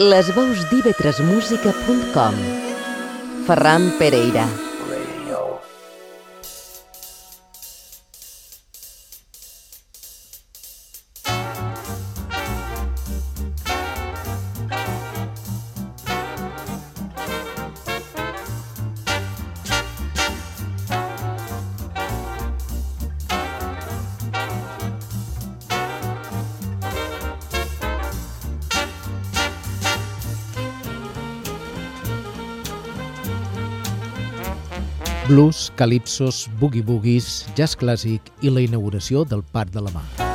Les veus d'ivetresmusica.com Ferran Pereira blues, calipsos, boogie-boogies, jazz clàssic i la inauguració del Parc de la Mar.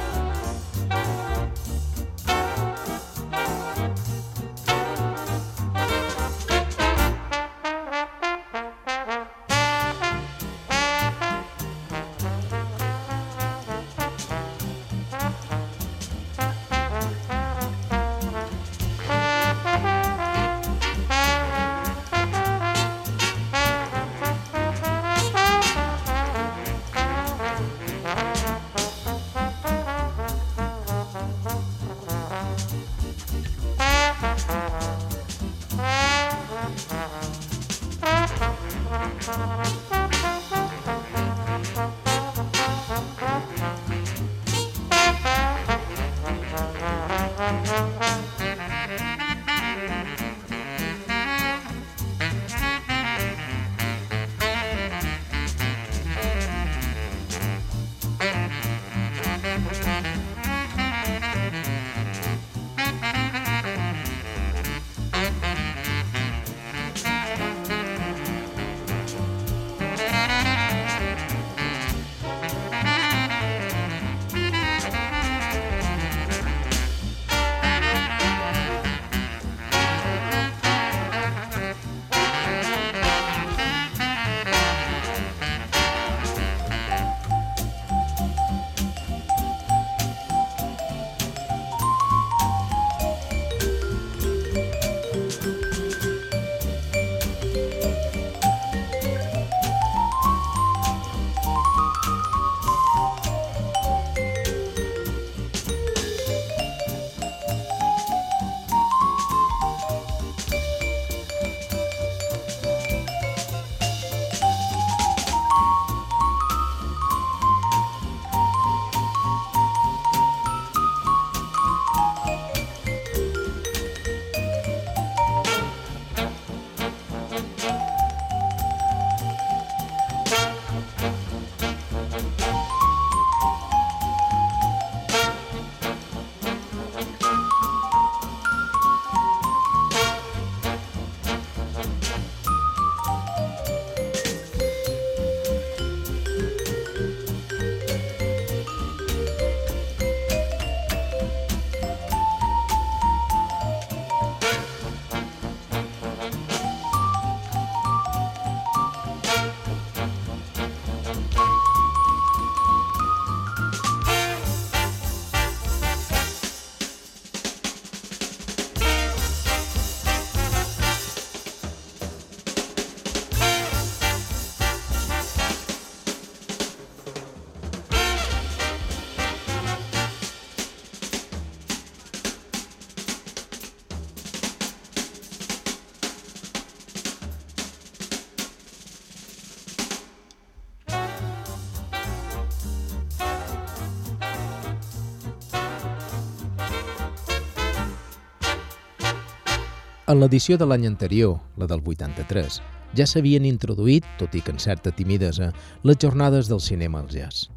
En l'edició de l'any anterior, la del 83, ja s'havien introduït, tot i que en certa timidesa, les jornades del cinema al jazz.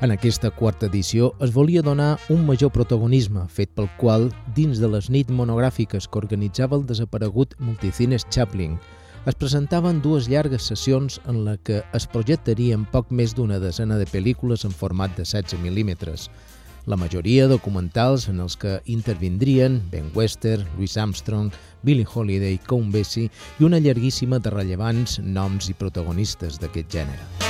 En aquesta quarta edició es volia donar un major protagonisme, fet pel qual, dins de les nits monogràfiques que organitzava el desaparegut Multicines Chaplin, es presentaven dues llargues sessions en la que es projectarien poc més d'una desena de pel·lícules en format de 16 mil·límetres, la majoria documentals en els que intervindrien Ben Wester, Louis Armstrong, Billie Holiday, Count Basie i una llarguíssima de rellevants noms i protagonistes d'aquest gènere.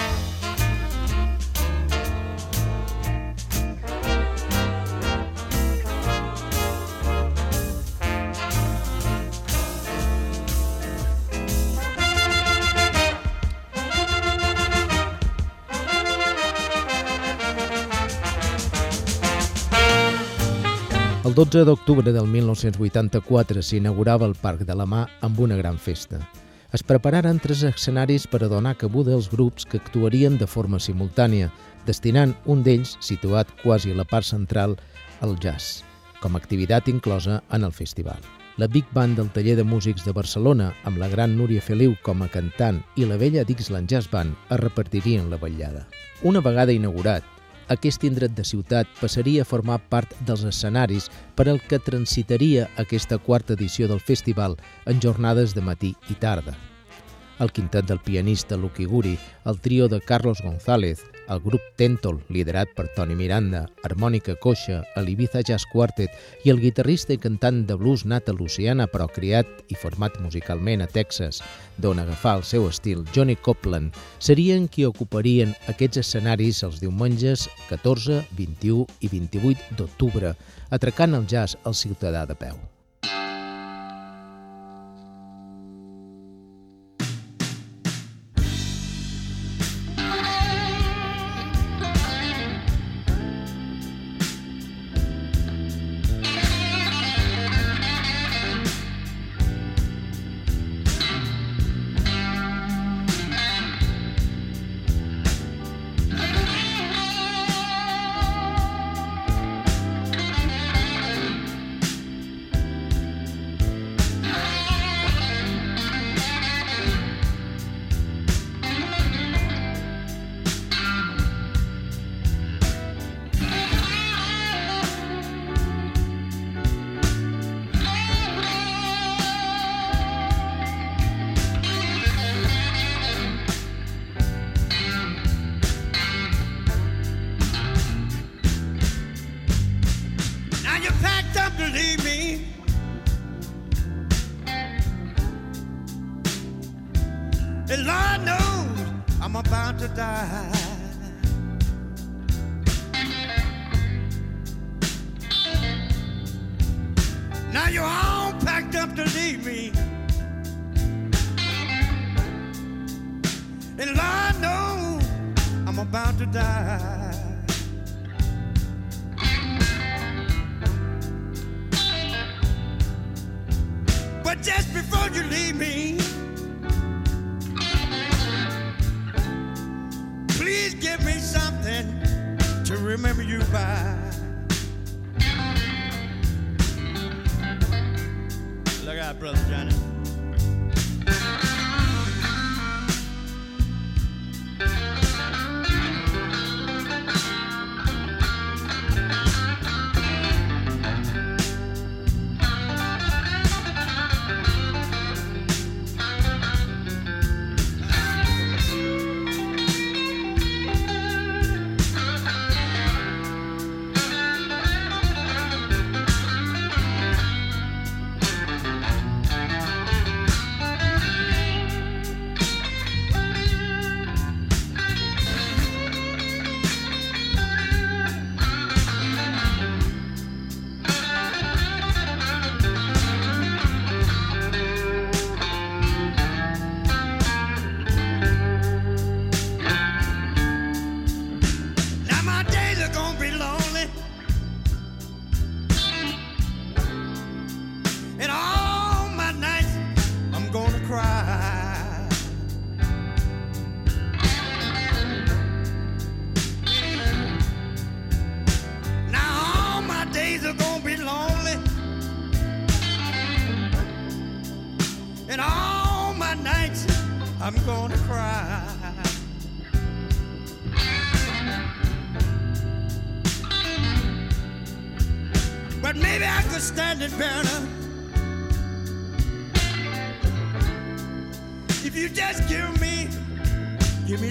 El 12 d'octubre del 1984 s'inaugurava el Parc de la Mà amb una gran festa. Es prepararen tres escenaris per a donar cabuda als grups que actuarien de forma simultània, destinant un d'ells, situat quasi a la part central, al jazz, com a activitat inclosa en el festival. La Big Band del Taller de Músics de Barcelona, amb la gran Núria Feliu com a cantant i la vella Dixland Jazz Band, es repartirien la vetllada. Una vegada inaugurat, aquest indret de ciutat passaria a formar part dels escenaris per al que transitaria aquesta quarta edició del festival en jornades de matí i tarda el quintet del pianista Lucky Guri, el trio de Carlos González, el grup Tentol, liderat per Toni Miranda, harmònica coixa, el Ibiza Jazz Quartet i el guitarrista i cantant de blues nat a Luciana però criat i format musicalment a Texas, d'on agafar el seu estil Johnny Copland, serien qui ocuparien aquests escenaris els diumenges 14, 21 i 28 d'octubre, atracant el jazz al ciutadà de peu.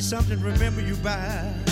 Something to remember you by.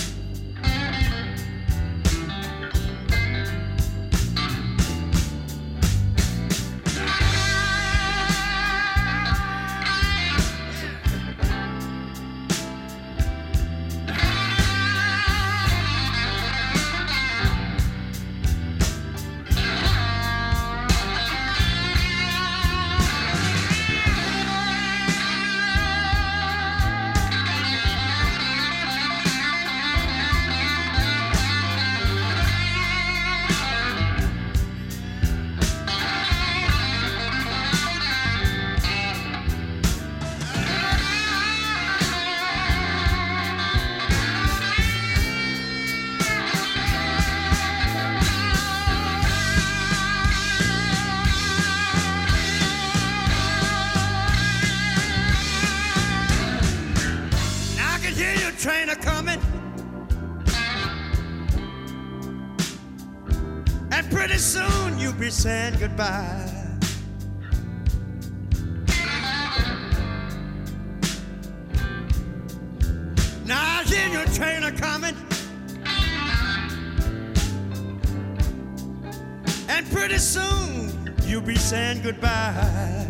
Saying goodbye. Now I your train a coming. And pretty soon you'll be saying goodbye.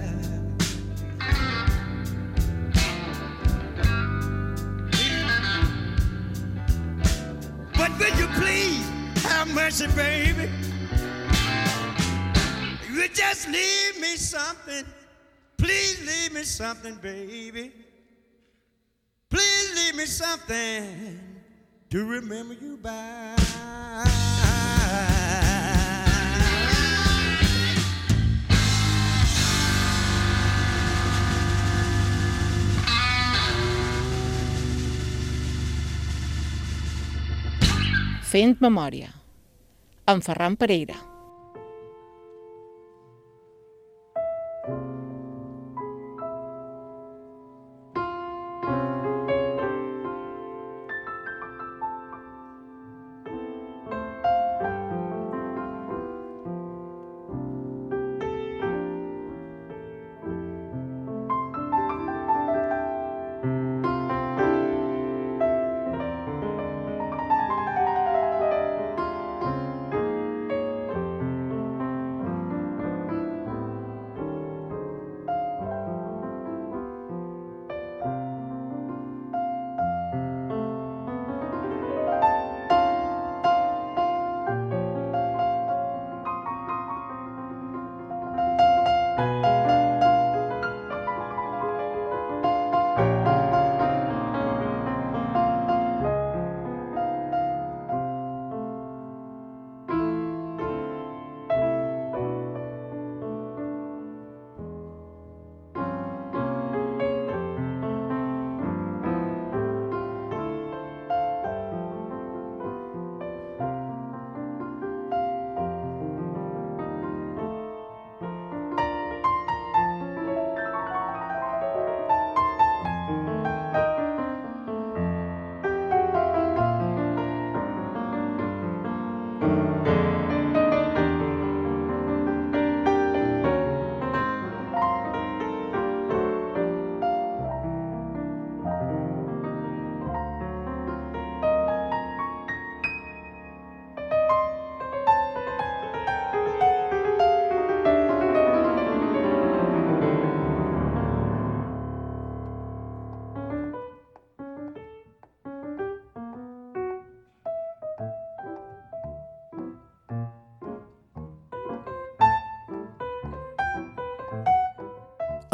But will you please have mercy, baby? Just leave me something. Please leave me something, baby. Please leave me something to remember you by. Fent memòria. En Ferran Pereira.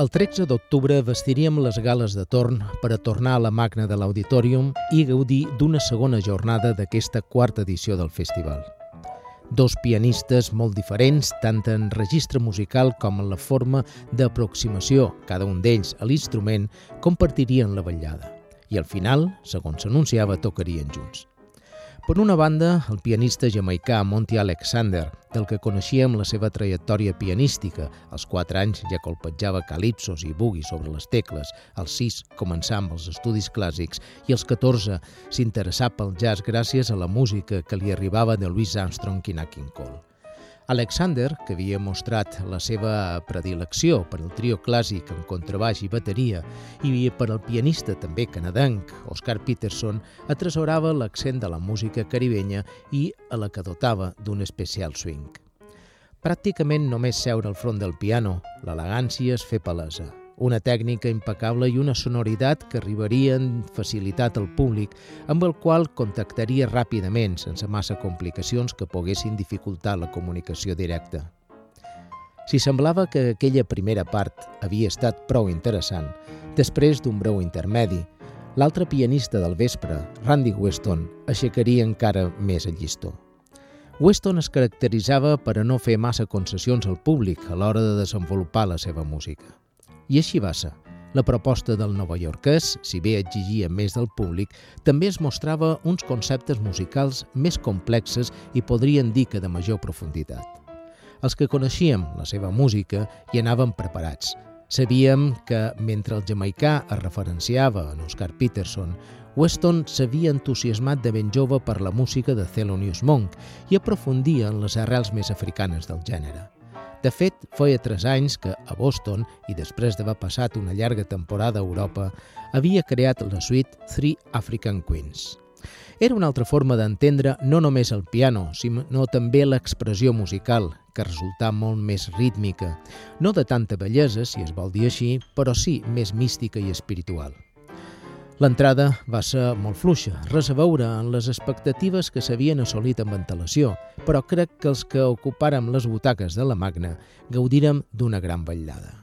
El 13 d'octubre vestiríem les gales de torn per a tornar a la magna de l'Auditorium i gaudir d'una segona jornada d'aquesta quarta edició del festival. Dos pianistes molt diferents, tant en registre musical com en la forma d'aproximació, cada un d'ells a l'instrument, compartirien la vetllada. I al final, segons s'anunciava, tocarien junts. Per una banda, el pianista jamaicà Monty Alexander, del que coneixíem la seva trajectòria pianística. Als 4 anys ja colpejava calipsos i boogie sobre les tecles, als 6 començà amb els estudis clàssics i als 14 s'interessà pel jazz gràcies a la música que li arribava de Louis Armstrong i Nat King Cole. Alexander, que havia mostrat la seva predilecció per al trio clàssic amb contrabaix i bateria i per al pianista també canadenc Oscar Peterson, atresorava l'accent de la música caribenya i a la que dotava d'un especial swing. Pràcticament només seure al front del piano, l'elegància es fer palesa una tècnica impecable i una sonoritat que arribaria en facilitat al públic, amb el qual contactaria ràpidament, sense massa complicacions que poguessin dificultar la comunicació directa. Si semblava que aquella primera part havia estat prou interessant, després d'un breu intermedi, l'altre pianista del vespre, Randy Weston, aixecaria encara més el llistó. Weston es caracteritzava per a no fer massa concessions al públic a l'hora de desenvolupar la seva música. I així va ser. La proposta del novaiorquès, si bé exigia més del públic, també es mostrava uns conceptes musicals més complexes i podrien dir que de major profunditat. Els que coneixíem la seva música hi anàvem preparats. Sabíem que, mentre el jamaicà es referenciava en Oscar Peterson, Weston s'havia entusiasmat de ben jove per la música de Thelonious Monk i aprofundia en les arrels més africanes del gènere. De fet, feia tres anys que, a Boston, i després d'haver passat una llarga temporada a Europa, havia creat la suite Three African Queens. Era una altra forma d'entendre no només el piano, sinó també l'expressió musical, que resultà molt més rítmica, no de tanta bellesa, si es vol dir així, però sí més mística i espiritual. L'entrada va ser molt fluixa, res a veure en les expectatives que s'havien assolit amb antelació, però crec que els que ocupàrem les butaques de la Magna gaudirem d'una gran vetllada.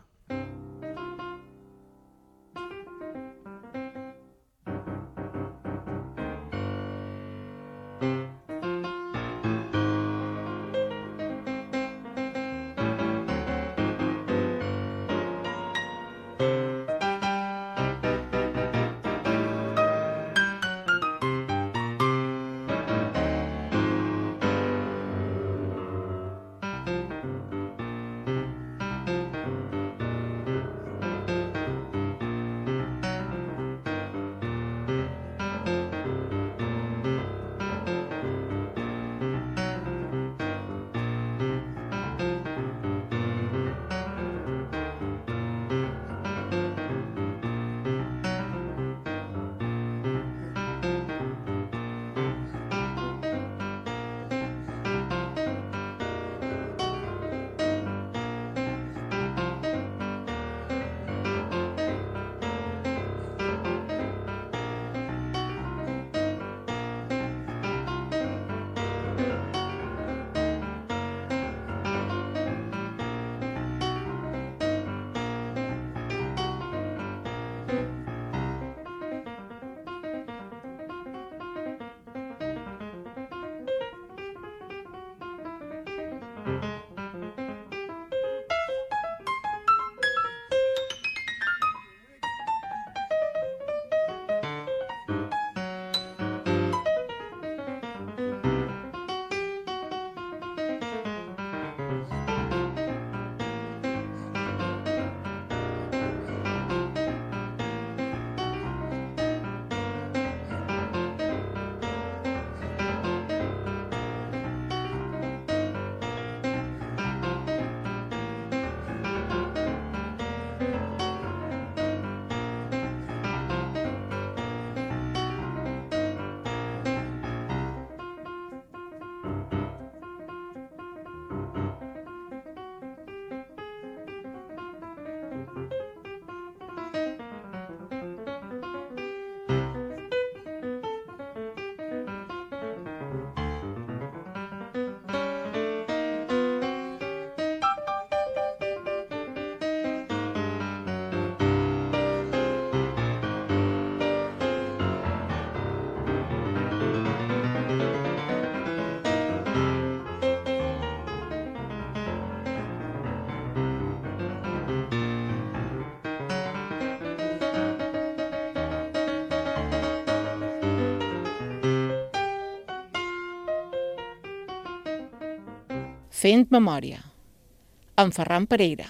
Fent memòria, amb Ferran Pereira.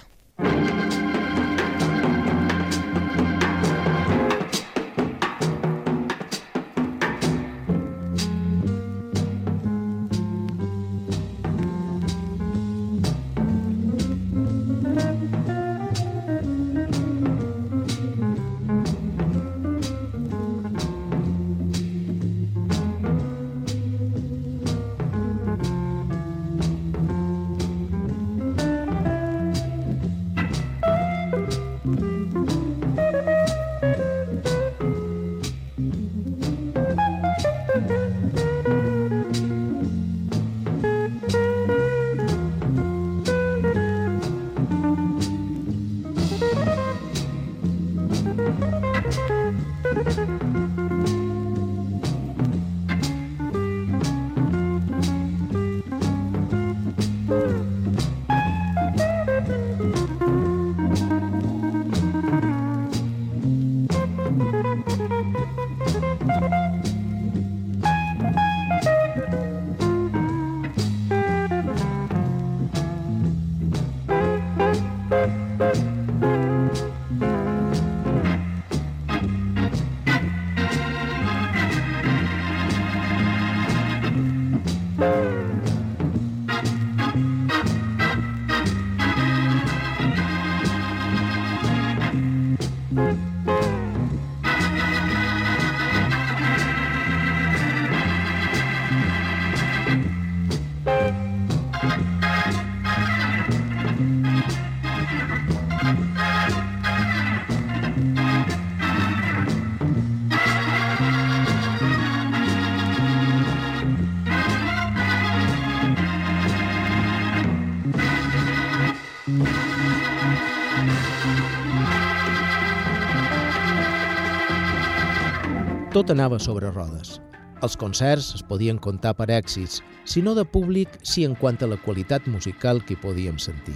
Tot anava sobre rodes. Els concerts es podien comptar per èxits, si no de públic, sí en quant a la qualitat musical que podíem sentir.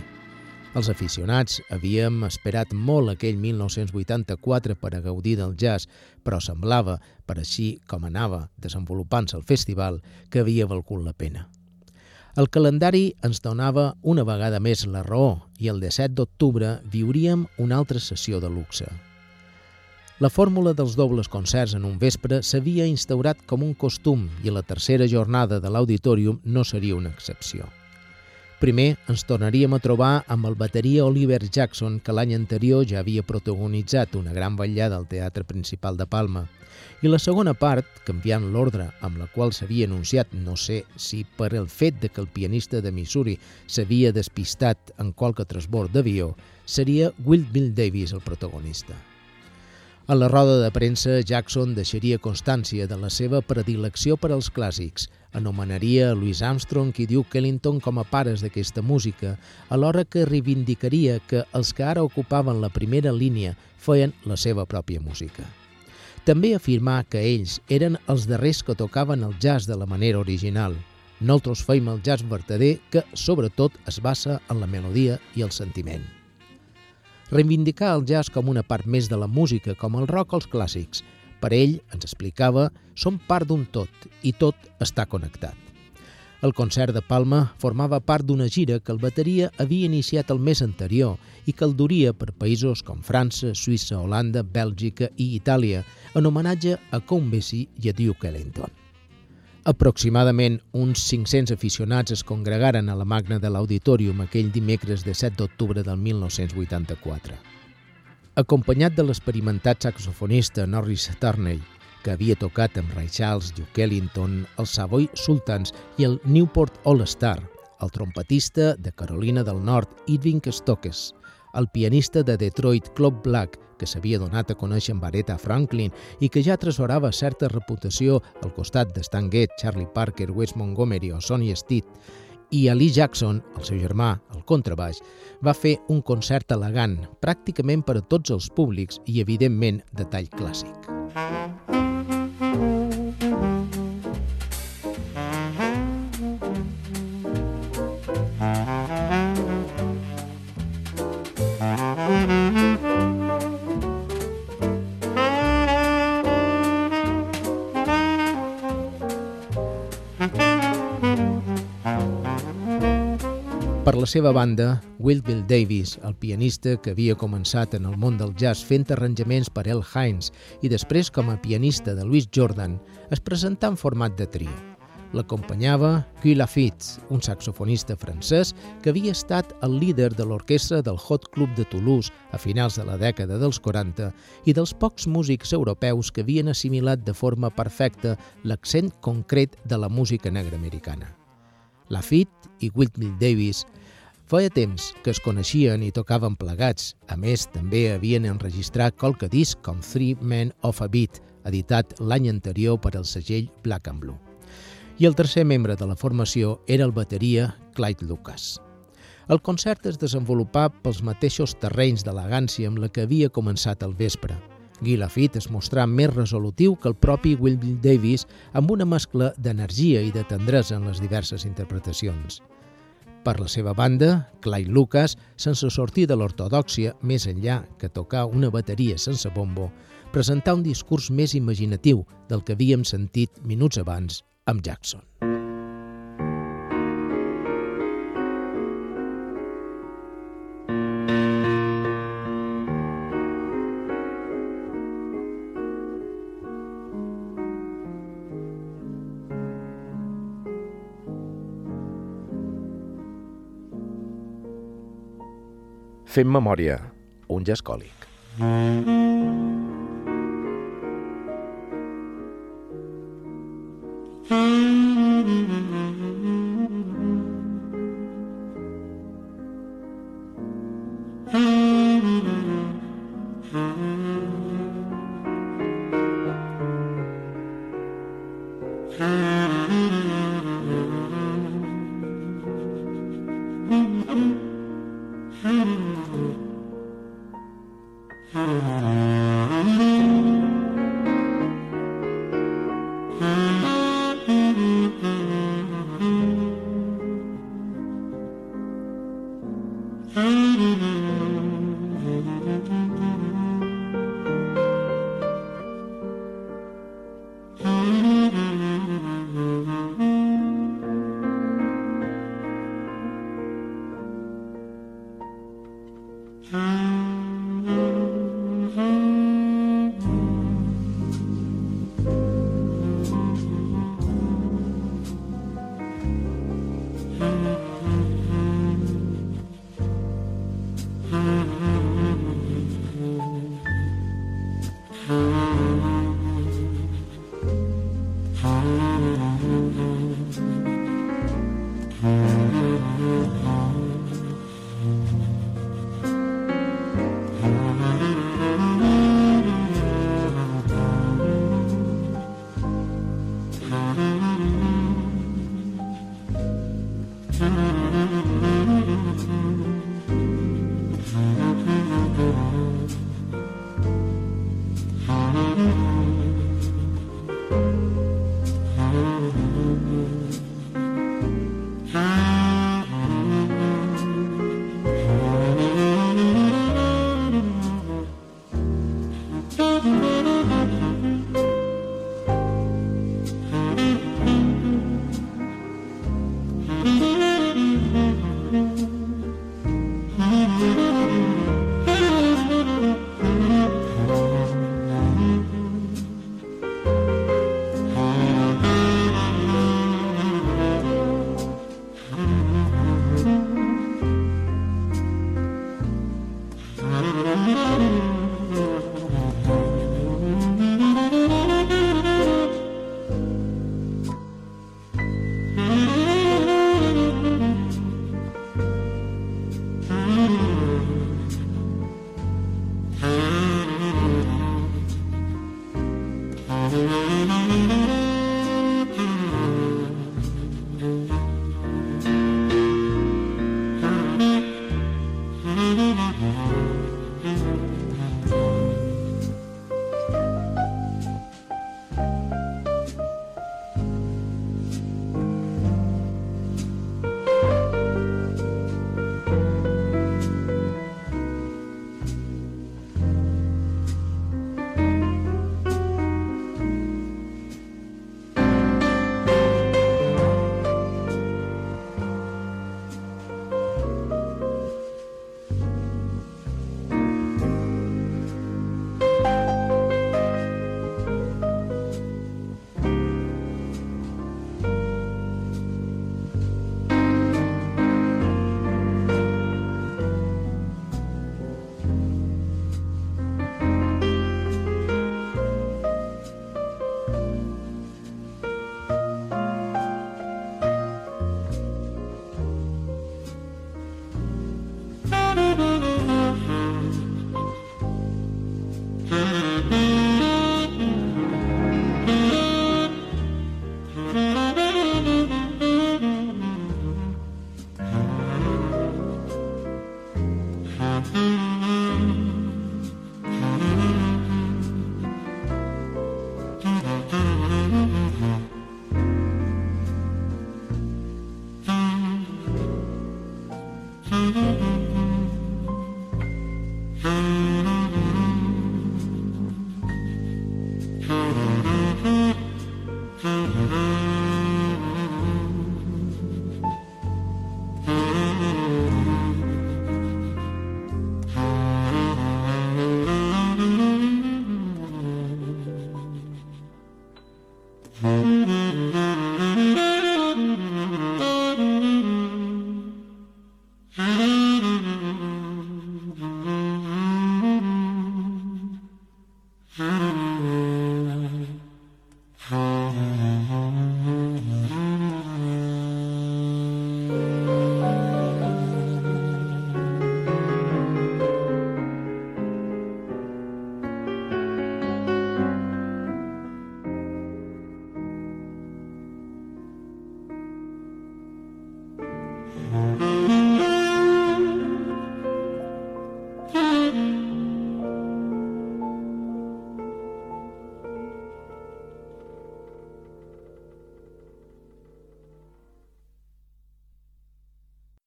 Els aficionats havíem esperat molt aquell 1984 per a gaudir del jazz, però semblava, per així com anava desenvolupant-se el festival, que havia valgut la pena. El calendari ens donava una vegada més la raó i el 17 d'octubre viuríem una altra sessió de luxe. La fórmula dels dobles concerts en un vespre s'havia instaurat com un costum i la tercera jornada de l'auditorium no seria una excepció. Primer ens tornaríem a trobar amb el bateria Oliver Jackson, que l'any anterior ja havia protagonitzat una gran vetllada al Teatre Principal de Palma, i la segona part, canviant l'ordre amb la qual s'havia anunciat, no sé si per el fet de que el pianista de Missouri s'havia despistat en qualque transbord d'avió, seria Will Bill Davis el protagonista. A la roda de premsa, Jackson deixaria constància de la seva predilecció per als clàssics, anomenaria Louis Armstrong i Duke Ellington com a pares d'aquesta música, alhora que reivindicaria que els que ara ocupaven la primera línia feien la seva pròpia música. També afirmà que ells eren els darrers que tocaven el jazz de la manera original. Nosaltres feim el jazz verdader que, sobretot, es basa en la melodia i el sentiment reivindicar el jazz com una part més de la música, com el rock als clàssics. Per ell, ens explicava, són part d'un tot i tot està connectat. El concert de Palma formava part d'una gira que el bateria havia iniciat el mes anterior i que el duria per països com França, Suïssa, Holanda, Bèlgica i Itàlia, en homenatge a Count Basie i a Duke Ellington. Aproximadament uns 500 aficionats es congregaren a la magna de l'Auditorium aquell dimecres de 7 d'octubre del 1984. Acompanyat de l'experimentat saxofonista Norris Turney, que havia tocat amb Ray Charles, Duke Ellington, el Savoy Sultans i el Newport All Star, el trompetista de Carolina del Nord, Irving Stokes, el pianista de Detroit Club Black, que s'havia donat a conèixer amb Aretha Franklin i que ja atresorava certa reputació al costat de Stan Getz, Charlie Parker, Wes Montgomery o Sonny Stitt, i Ali Jackson, el seu germà, el contrabaix, va fer un concert elegant, pràcticament per a tots els públics i, evidentment, de tall clàssic. La seva banda, Will Bill Davis, el pianista que havia començat en el món del jazz fent arranjaments per El Hines i després com a pianista de Louis Jordan, es presentà en format de trio. L'acompanyava Guy Lafitte, un saxofonista francès que havia estat el líder de l'orquestra del Hot Club de Toulouse a finals de la dècada dels 40 i dels pocs músics europeus que havien assimilat de forma perfecta l'accent concret de la música negra americana. Lafitte i Whitney Davis feia temps que es coneixien i tocaven plegats. A més, també havien enregistrat qualque disc com Three Men of a Beat, editat l'any anterior per al segell Black and Blue. I el tercer membre de la formació era el bateria Clyde Lucas. El concert es desenvolupà pels mateixos terrenys d'elegància amb la que havia començat el vespre – Guy Lafitte es mostrà més resolutiu que el propi Will Davis amb una mescla d'energia i de tendresa en les diverses interpretacions. Per la seva banda, Clyde Lucas, sense sortir de l'ortodòxia més enllà que tocar una bateria sense bombo, presentà un discurs més imaginatiu del que havíem sentit minuts abans amb Jackson. Fem memòria, un gescòlic. Mm -hmm.